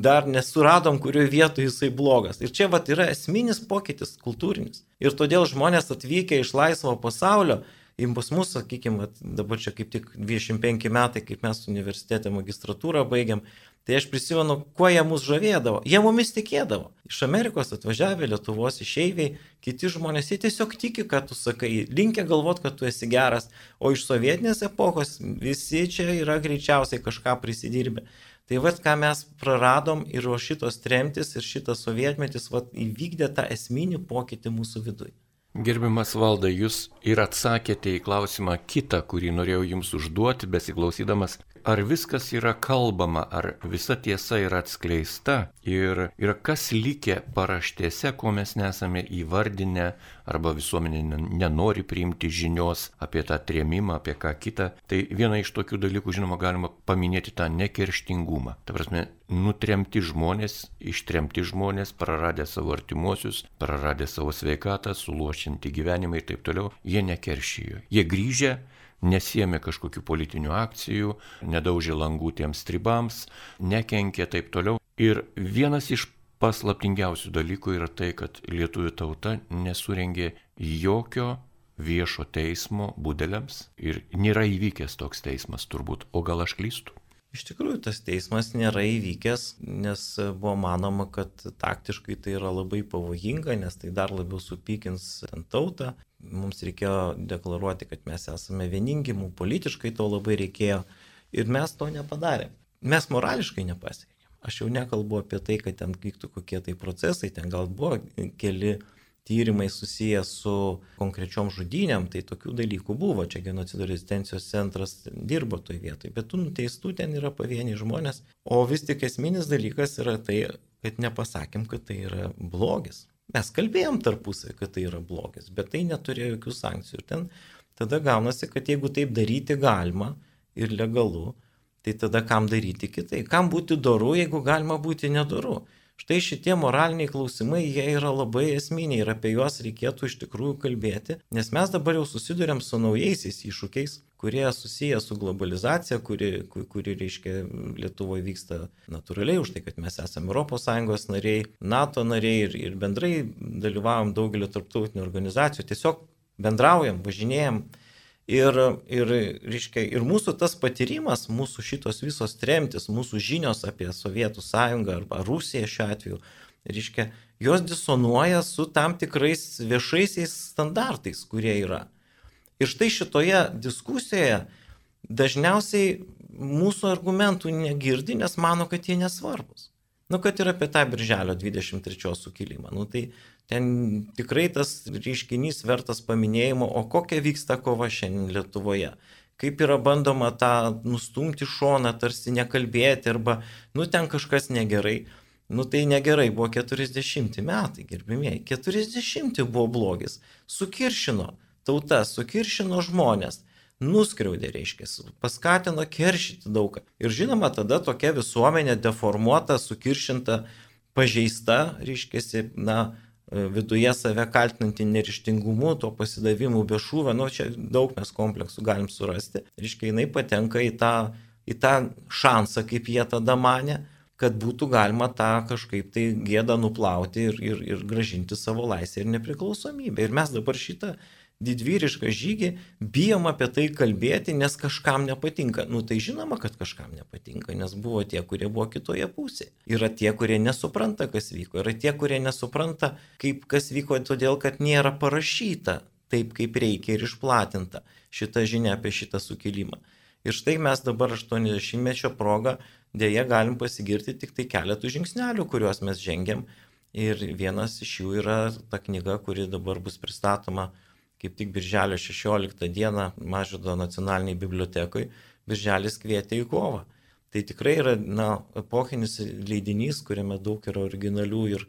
dar nesuradom, kurioje vietoje jisai blogas. Ir čia vat yra esminis pokytis kultūrinis. Ir todėl žmonės atvykę iš laisvo pasaulio, Pas mus, sakykime, dabar čia kaip tik 25 metai, kaip mes universitete magistratūrą baigiam, Tai aš prisimenu, kuo jie mus žavėdavo. Jie mumis tikėdavo. Iš Amerikos atvažiavę Lietuvos išeiviai, kiti žmonės, jie tiesiog tiki, kad tu sakai, linkia galvot, kad tu esi geras, o iš sovietinės epochos visi čia yra greičiausiai kažką prisidirbę. Tai vad, ką mes praradom ir o šitos tremtis ir šitas sovietmetis vat, įvykdė tą esminį pokytį mūsų viduje.
Gerbiamas valda, jūs ir atsakėte į klausimą kitą, kurį norėjau jums užduoti, besiklausydamas ar viskas yra kalbama, ar visa tiesa yra atskleista ir, ir kas likę paraštėse, ko mes nesame įvardinę arba visuomenė nenori priimti žinios apie tą trėmimą, apie ką kitą. Tai viena iš tokių dalykų, žinoma, galima paminėti tą nekerštingumą. Ta prasme, nutremti žmonės, ištremti žmonės, praradę savo artimuosius, praradę savo sveikatą, suluošinti gyvenimą ir taip toliau, jie nekeršijo. Jie grįžę nesėmė kažkokių politinių akcijų, nedaužė langų tiems tribams, nekenkė taip toliau. Ir vienas iš paslaptingiausių dalykų yra tai, kad lietuvių tauta nesurengė jokio viešo teismo būdeliams ir nėra įvykęs toks teismas turbūt, o gal aš klystu?
Iš tikrųjų, tas teismas nėra įvykęs, nes buvo manoma, kad taktiškai tai yra labai pavojinga, nes tai dar labiau supykins ten tautą. Mums reikėjo deklaruoti, kad mes esame vieningi, mums politiškai to labai reikėjo ir mes to nepadarėm. Mes morališkai nepasiekėm. Aš jau nekalbu apie tai, kad ten vyktų kokie tai procesai, ten gal buvo keli tyrimai susiję su konkrečiom žudynėm, tai tokių dalykų buvo, čia genocido rezistencijos centras dirbo toj vietoj, bet tų nuteistų ten yra pavieniai žmonės, o vis tik esminis dalykas yra tai, kad nepasakėm, kad tai yra blogis. Mes kalbėjom tarpusai, kad tai yra blogis, bet tai neturėjo jokių sankcijų. Ir ten tada gaunasi, kad jeigu taip daryti galima ir legalu, tai tada kam daryti kitai? Kam būti doru, jeigu galima būti nedoru? Štai šitie moraliniai klausimai, jie yra labai esminiai ir apie juos reikėtų iš tikrųjų kalbėti, nes mes dabar jau susidurėm su naujaisiais iššūkiais, kurie susiję su globalizacija, kuri, kuri reiškia, Lietuvoje vyksta natūraliai už tai, kad mes esame ES nariai, NATO nariai ir, ir bendrai dalyvavom daugelio tarptautinių organizacijų, tiesiog bendraujam, važinėjom Ir, ir, reiškia, ir mūsų tas patyrimas, mūsų šitos visos tremtis, mūsų žinios apie Sovietų sąjungą arba Rusiją šiuo atveju, reiškia, jos disonuoja su tam tikrais viešaisiais standartais, kurie yra. Ir štai šitoje diskusijoje dažniausiai mūsų argumentų negirdi, nes mano, kad jie nesvarbus. Nu, kad ir apie tą birželio 23 sukilimą. Nu, tai ten tikrai tas reiškinys vertas paminėjimo, o kokia vyksta kova šiandien Lietuvoje. Kaip yra bandoma tą nustumti šoną, tarsi nekalbėti, arba, nu, ten kažkas negerai. Nu, tai negerai, buvo 40 metai, gerbimieji. 40 buvo blogis. Sukiršino tauta, sukiršino žmonės nuskriaudė, reiškia, paskatino keršyti daugą. Ir žinoma, tada tokia visuomenė deformuota, sukiršinta, pažeista, reiškia, na, viduje save kaltinanti nerištingumu, to pasidavimu be šūvę, nu čia daug mes kompleksų galim surasti. Reiškia, jinai patenka į tą, į tą šansą, kaip jie tada mane, kad būtų galima tą kažkaip tai gėdą nuplauti ir, ir, ir gražinti savo laisvę ir nepriklausomybę. Ir mes dabar šitą didvyrišką žygį, bijom apie tai kalbėti, nes kažkam nepatinka. Nu tai žinoma, kad kažkam nepatinka, nes buvo tie, kurie buvo kitoje pusėje. Yra tie, kurie nesupranta, kas vyko. Yra tie, kurie nesupranta, kaip kas vyko, todėl kad nėra parašyta taip, kaip reikia ir išplatinta šita žinia apie šitą sukilimą. Ir štai mes dabar 80-mečio progą dėja galim pasigirti tik tai keletų žingsnelių, kuriuos mes žengiam. Ir vienas iš jų yra ta knyga, kuri dabar bus pristatoma kaip tik birželio 16 dieną Mažodo nacionaliniai bibliotekui, birželis kvietė į kovą. Tai tikrai yra na, epochinis leidinys, kuriame daug yra originalių ir,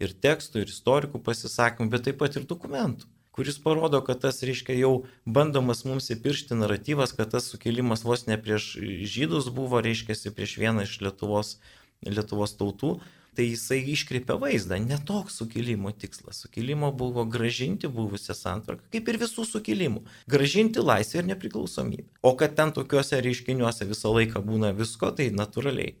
ir tekstų, ir istorikų pasisakymų, bet taip pat ir dokumentų, kuris parodo, kad tas, reiškia, jau bandomas mums įpiršti naratyvas, kad tas sukilimas vos ne prieš žydus buvo, reiškia, prieš vieną iš Lietuvos, Lietuvos tautų, tai jisai iškreipia vaizdą. Netoks sukilimo tikslas. Sukilimo buvo gražinti buvusią santvarką, kaip ir visų sukilimų. Gražinti laisvę ir nepriklausomybę. O kad ten tokiuose reiškiniuose visą laiką būna visko, tai natūraliai.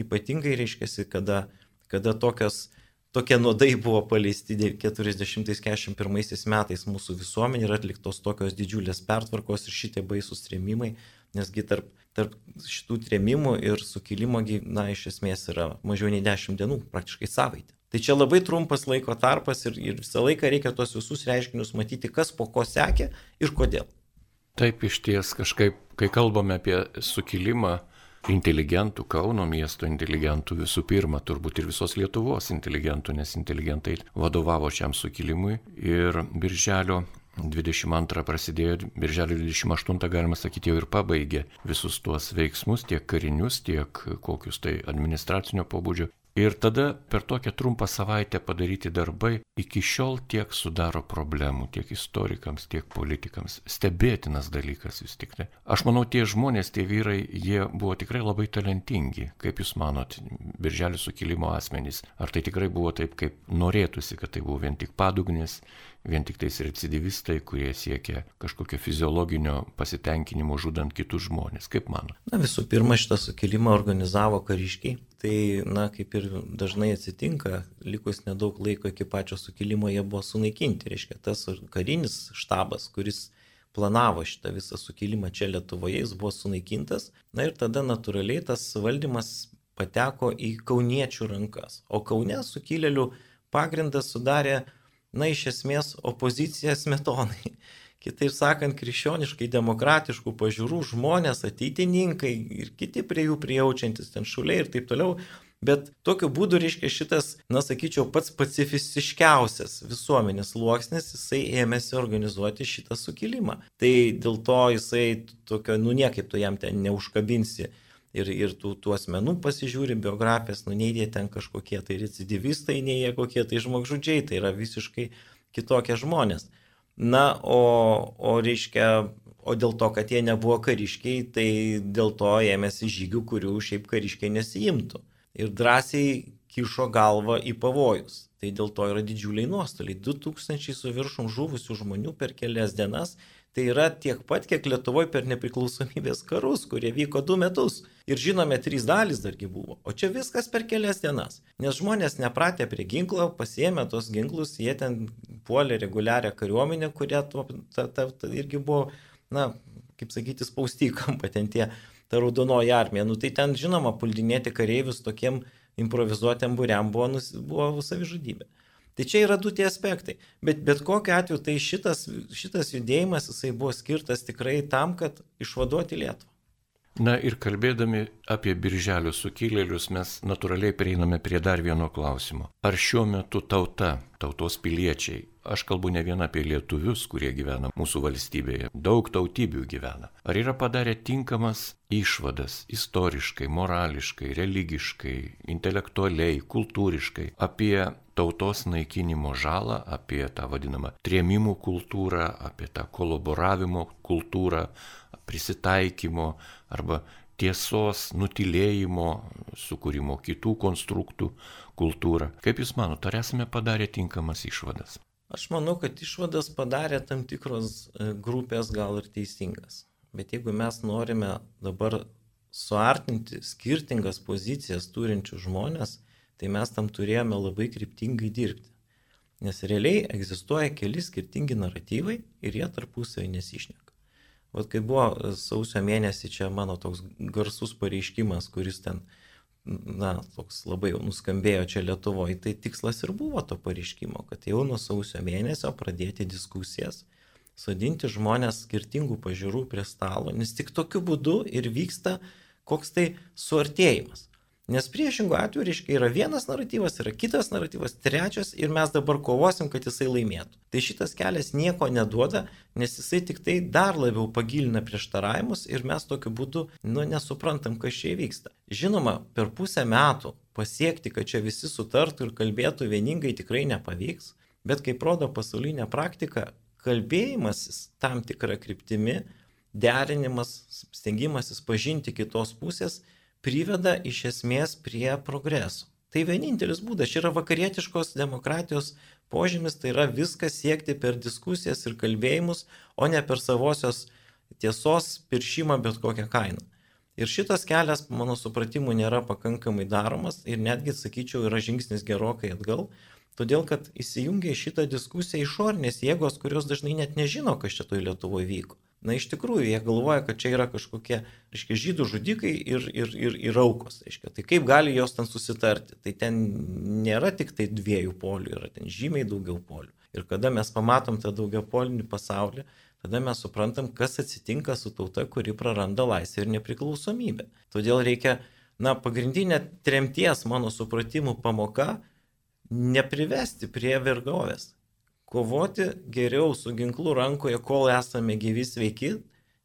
Ypatingai reiškia, kada, kada tokios tokie nuodai buvo paleisti 40-41 metais mūsų visuomenė ir atliktos tokios didžiulės pertvarkos ir šitie baisūs trėmimai, nesgi tarp tarp šitų trėmimų ir sukilimo, na, iš esmės yra mažiau nei 10 dienų, praktiškai savaitė. Tai čia labai trumpas laiko tarpas ir, ir visą laiką reikia tuos visus reiškinius matyti, kas po ko sekė ir kodėl.
Taip iš ties kažkaip, kai kalbame apie sukilimą, inteligentų, Kauno miesto inteligentų visų pirma, turbūt ir visos Lietuvos inteligentų, nes inteligentai vadovavo šiam sukilimui ir Birželio 22 prasidėjo, birželio 28 galima sakyti jau ir pabaigė visus tuos veiksmus, tiek karinius, tiek kokius tai administracinio pobūdžio. Ir tada per tokią trumpą savaitę padaryti darbai iki šiol tiek sudaro problemų tiek istorikams, tiek politikams. Stebėtinas dalykas vis tik tai. Aš manau, tie žmonės, tie vyrai, jie buvo tikrai labai talentingi. Kaip Jūs manot, birželio sukilimo asmenys? Ar tai tikrai buvo taip, kaip norėtųsi, kad tai buvo vien tik padugnis, vien tik tais recidivistai, kurie siekia kažkokio fiziologinio pasitenkinimo žudant kitus žmonės. Kaip mano?
Na visų pirma, šitą sukilimą organizavo kariškiai. Tai, na, kaip ir dažnai atsitinka, likus nedaug laiko iki pačio sukilimo jie buvo sunaikinti. Reiškia, tas karinis štabas, kuris planavo šitą visą sukilimą čia Lietuvoje, jis buvo sunaikintas. Na ir tada natūraliai tas valdymas pateko į kauniečių rankas. O Kaune sukilėlių pagrindas sudarė na, iš esmės opozicija smetonai. *laughs* Kitaip sakant, krikščioniškai demokratiškų pažiūrų žmonės, ateitininkai ir kiti prie jų prijaučiantis, ten šuliai ir taip toliau. Bet tokiu būdu, reiškia, šitas, na, sakyčiau, pats pacifistiškiausias visuomenės sluoksnis, jisai ėmėsi organizuoti šitą sukilimą. Tai dėl to jisai tokio, nu, niekaip tu jam ten neužkabinsi ir, ir tų, tų asmenų pasižiūri biografijas, nu nei jie ten kažkokie tai recidivistai, nei jie kokie tai žmogžudžiai, tai yra visiškai kitokie žmonės. Na, o, o reiškia, o dėl to, kad jie nebuvo kariškiai, tai dėl to ėmėsi žygių, kurių šiaip kariškiai nesijimtų. Ir drąsiai kišo galvą į pavojus. Tai dėl to yra didžiuliai nuostoliai. 2000 su viršum žuvusių žmonių per kelias dienas. Tai yra tiek pat, kiek Lietuvoje per nepriklausomybės karus, kurie vyko du metus. Ir žinome, trys dalys dargi buvo. O čia viskas per kelias dienas. Nes žmonės nepratę prie ginklo, pasiemė tos ginklus, jie ten puolė reguliarią kariuomenę, kurie ta, ta, ta, irgi buvo, na, kaip sakyti, spausti į kampą ten tie, ta raudonoji armija. Nu tai ten, žinoma, puldinėti kareivius tokiem improvizuotėm būriam buvo, buvo savižudybė. Tai čia yra du tie aspektai. Bet bet kokiu atveju tai šitas, šitas judėjimas jisai buvo skirtas tikrai tam, kad išvaduoti Lietuvą.
Na ir kalbėdami apie birželio sukilėlius mes natūraliai prieiname prie dar vieno klausimo. Ar šiuo metu tauta, tautos piliečiai, aš kalbu ne vien apie lietuvius, kurie gyvena mūsų valstybėje, daug tautybių gyvena, ar yra padarę tinkamas išvadas istoriškai, morališkai, religiškai, intelektualiai, kultūriškai apie tautos naikinimo žalą, apie tą vadinamą trėmimų kultūrą, apie tą kolaboravimo kultūrą, prisitaikymo arba tiesos nutilėjimo, sukūrimo kitų konstruktų kultūrą. Kaip Jūs manote, ar esame padarę tinkamas išvadas?
Aš manau, kad išvadas padarė tam tikros e, grupės gal ir teisingas. Bet jeigu mes norime dabar suartinti skirtingas pozicijas turinčių žmonės, tai mes tam turėjome labai kryptingai dirbti. Nes realiai egzistuoja keli skirtingi naratyvai ir jie tarpusavį nesišneka. Vat kai buvo e, sausio mėnesį čia mano toks garsus pareiškimas, kuris ten, na, toks labai jau nuskambėjo čia Lietuvoje, tai tikslas ir buvo to pareiškimo, kad jau nuo sausio mėnesio pradėti diskusijas, sodinti žmonės skirtingų pažiūrų prie stalo, nes tik tokiu būdu ir vyksta koks tai suartėjimas. Nes priešingų atveju, reiškia, yra vienas naratyvas, yra kitas naratyvas, trečias ir mes dabar kovosim, kad jisai laimėtų. Tai šitas kelias nieko neduoda, nes jisai tik tai dar labiau pagilina prieštaravimus ir mes tokiu būdu, nu, nesuprantam, kas čia įvyksta. Žinoma, per pusę metų pasiekti, kad čia visi sutartų ir kalbėtų vieningai tikrai nepavyks, bet kaip rodo pasaulinė praktika, kalbėjimasis tam tikrą kryptimi, derinimas, stengimasis pažinti kitos pusės, priveda iš esmės prie progreso. Tai vienintelis būdas, čia yra vakarietiškos demokratijos požymis, tai yra viskas siekti per diskusijas ir kalbėjimus, o ne per savosios tiesos piršimą bet kokią kainą. Ir šitas kelias, mano supratimu, nėra pakankamai daromas ir netgi, sakyčiau, yra žingsnis gerokai atgal, todėl kad įsijungia į šitą diskusiją išorinės jėgos, kurios dažnai net nežino, kas čia toj Lietuvoje vyko. Na iš tikrųjų, jie galvoja, kad čia yra kažkokie, reiškia, žydų žudikai ir, ir, ir, ir aukos, reiškia. Tai kaip gali jos ten susitarti? Tai ten nėra tik tai dviejų polių, yra ten žymiai daugiau polių. Ir kada mes pamatom tą daugia polinį pasaulį, tada mes suprantam, kas atsitinka su tauta, kuri praranda laisvę ir nepriklausomybę. Todėl reikia, na, pagrindinė tremties, mano supratimu, pamoka neprivesti prie vergovės kovoti geriau su ginklu rankoje, kol esame gyvi sveiki,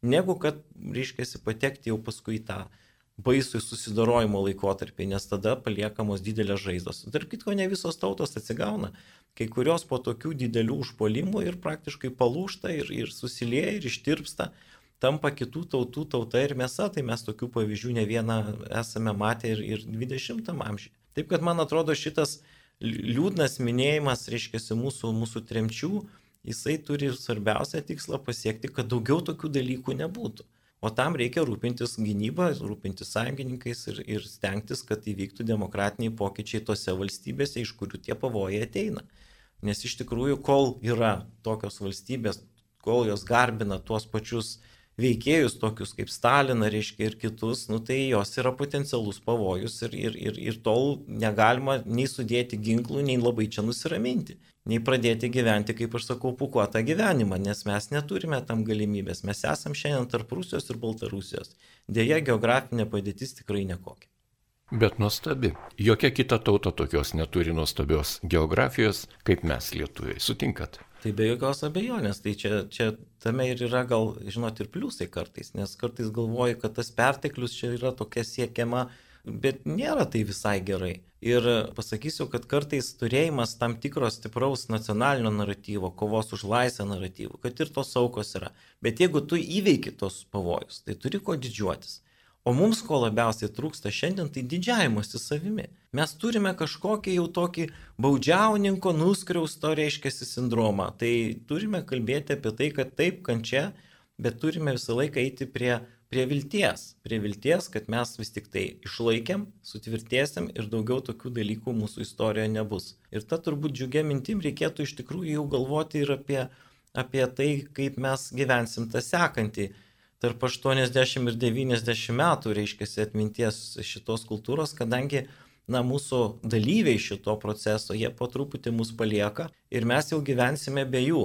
negu kad, reiškia, patekti jau paskui tą baisų susidarojimo laikotarpį, nes tada paliekamos didelės žaizdos. Tarp kitko, ne visos tautos atsigauna, kai kurios po tokių didelių užpolimų ir praktiškai palūšta ir, ir susilieja ir ištirpsta, tampa kitų tautų tauta ir mėsa, tai mes tokių pavyzdžių ne vieną esame matę ir, ir 20 amžiuje. Taip kad man atrodo šitas liūdnas minėjimas, reiškia, mūsų, mūsų tremčių, jisai turi svarbiausią tikslą pasiekti, kad daugiau tokių dalykų nebūtų. O tam reikia rūpintis gynybą, rūpintis sąjungininkais ir, ir stengtis, kad įvyktų demokratiniai pokyčiai tose valstybėse, iš kurių tie pavojai ateina. Nes iš tikrųjų, kol yra tokios valstybės, kol jos garbina tuos pačius veikėjus tokius kaip Staliną, reiškia, ir kitus, nu, tai jos yra potencialus pavojus ir, ir, ir, ir tol negalima nei sudėti ginklų, nei labai čia nusiraminti, nei pradėti gyventi, kaip aš sakau, pukuotą gyvenimą, nes mes neturime tam galimybės. Mes esam šiandien tarp Rusijos ir Baltarusijos. Deja, geografinė padėtis tikrai nekokia.
Bet nuostabi. Jokia kita tauta tokios neturi nuostabios geografijos, kaip mes lietuviai. Sutinkat?
Tai be jokios abejonės, tai čia, čia tame ir yra gal, žinot, ir pliusai kartais, nes kartais galvoju, kad tas perteklius čia yra tokia siekiama, bet nėra tai visai gerai. Ir pasakysiu, kad kartais turėjimas tam tikros stipraus nacionalinio naratyvo, kovos už laisvę naratyvo, kad ir tos aukos yra. Bet jeigu tu įveiki tos pavojus, tai turi ko didžiuotis. O mums ko labiausiai trūksta šiandien, tai didžiavimuose savimi. Mes turime kažkokį jau tokį baudžiauninko nuskriausto reiškiasi sindromą. Tai turime kalbėti apie tai, kad taip kančia, bet turime visą laiką eiti prie, prie vilties. Prie vilties, kad mes vis tik tai išlaikėm, sutvirtėsim ir daugiau tokių dalykų mūsų istorijoje nebus. Ir ta turbūt džiugia mintim reikėtų iš tikrųjų jau galvoti ir apie, apie tai, kaip mes gyvensim tą sekantį tarp 80 ir 90 metų, reiškia, atminties šitos kultūros, kadangi na, mūsų dalyviai šito proceso, jie po truputį mus palieka ir mes jau gyvensime be jų.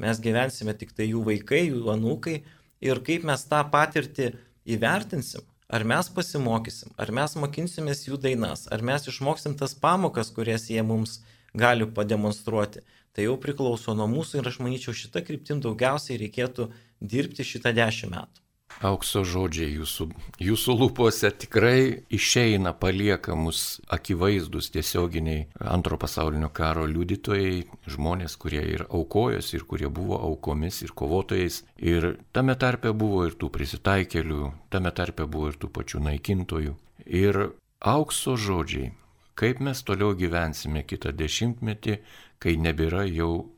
Mes gyvensime tik tai jų vaikai, jų anūkai ir kaip mes tą patirtį įvertinsim, ar mes pasimokysim, ar mes mokinsimės jų dainas, ar mes išmoksim tas pamokas, kurias jie mums gali pademonstruoti. Tai jau priklauso nuo mūsų ir aš manyčiau šitą kryptim daugiausiai reikėtų dirbti šitą dešimt metų.
Aukso žodžiai jūsų, jūsų lūpose tikrai išeina, palieka mus akivaizdus tiesioginiai antro pasaulinio karo liudytojai, žmonės, kurie ir aukojosi, ir kurie buvo aukomis, ir kovotojais. Ir tame tarpe buvo ir tų prisitaikelių, tame tarpe buvo ir tų pačių naikintojų. Ir aukso žodžiai, kaip mes toliau gyvensime kitą dešimtmetį, kai nebėra jau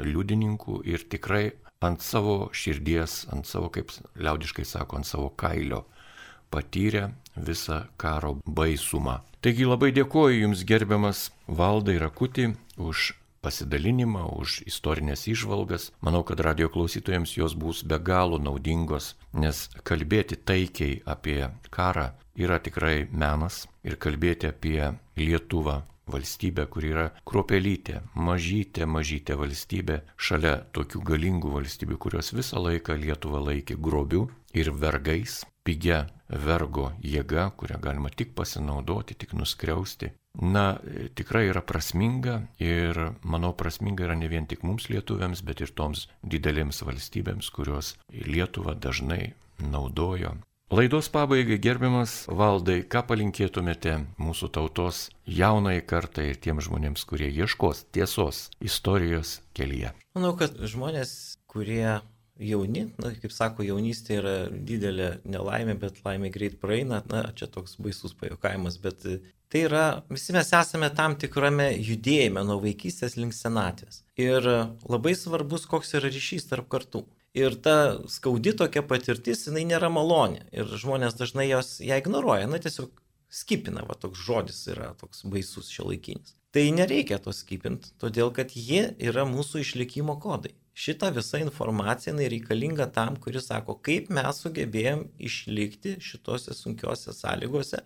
liudininkų ir tikrai ant savo širdies, ant savo, kaip liaudiškai sako, ant savo kailio patyrė visą karo baisumą. Taigi labai dėkoju Jums gerbiamas Valdai Rakutį už pasidalinimą, už istorinės išvalgas. Manau, kad radio klausytojams jos bus be galo naudingos, nes kalbėti taikiai apie karą yra tikrai menas ir kalbėti apie Lietuvą valstybė, kuri yra kruopelytė, mažytė, mažytė valstybė, šalia tokių galingų valstybių, kurios visą laiką Lietuvą laikė grobiu ir vergais, pigia vergo jėga, kurią galima tik pasinaudoti, tik nuskriausti. Na, tikrai yra prasminga ir manau prasminga yra ne vien tik mums lietuviams, bet ir toms didelėms valstybėms, kurios Lietuvą dažnai naudojo Laidos pabaigai gerbiamas valdai, ką palinkėtumėte mūsų tautos jaunai kartai ir tiems žmonėms, kurie ieškos tiesos istorijos kelyje?
Manau, kad žmonės, kurie jauni, na, kaip sako, jaunystė yra didelė nelaimė, bet laimė greit praeina, na, čia toks baisus pajokavimas, bet tai yra, visi mes esame tam tikrame judėjime nuo vaikystės link senatvės. Ir labai svarbus, koks yra ryšys tarp kartų. Ir ta skaudi tokia patirtis, jinai nėra malonė. Ir žmonės dažnai jos ją ignoruoja, na tiesiog skipina, va toks žodis yra toks baisus šio laikinis. Tai nereikia to skipinti, todėl kad jie yra mūsų išlikimo kodai. Šita visa informacija reikalinga tam, kuris sako, kaip mes sugebėjom išlikti šitose sunkiose sąlygose.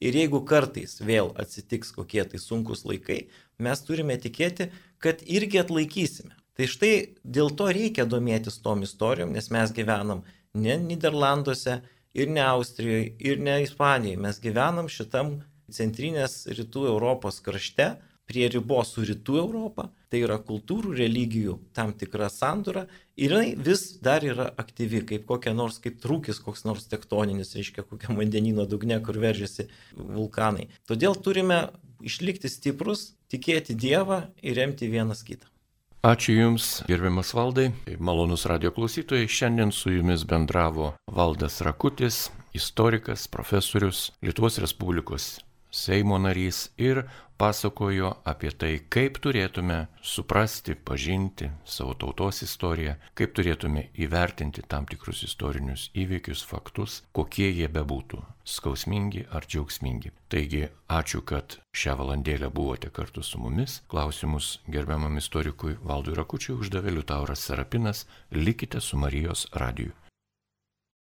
Ir jeigu kartais vėl atsitiks kokie tai sunkus laikai, mes turime tikėti, kad irgi atlaikysime. Tai štai dėl to reikia domėtis tom istorijom, nes mes gyvenam ne Niderlanduose ir ne Austrijoje ir ne Ispanijoje, mes gyvenam šitam centrinės rytų Europos krašte, prie ribos su rytų Europą, tai yra kultūrų, religijų tam tikra sandūra ir jinai vis dar yra aktyvi, kaip kokia nors, kaip trūkis koks nors tektoninis, reiškia kokia vandenino dugne, kur veržiasi vulkanai. Todėl turime išlikti stiprus, tikėti Dievą ir remti vienas kitą.
Ačiū Jums, gerbiamas valdai, malonus radio klausytojai. Šiandien su Jumis bendravo Valdas Rakutis, istorikas, profesorius, Lietuvos Respublikos Seimo narys ir pasakojo apie tai, kaip turėtume suprasti, pažinti savo tautos istoriją, kaip turėtume įvertinti tam tikrus istorinius įvykius, faktus, kokie jie bebūtų - skausmingi ar džiaugsmingi. Taigi, ačiū, kad šią valandėlę buvote kartu su mumis. Klausimus gerbiamam istorikui Valdui Rakučiui uždavė Liutauras Serapinas. Likite su Marijos radiju.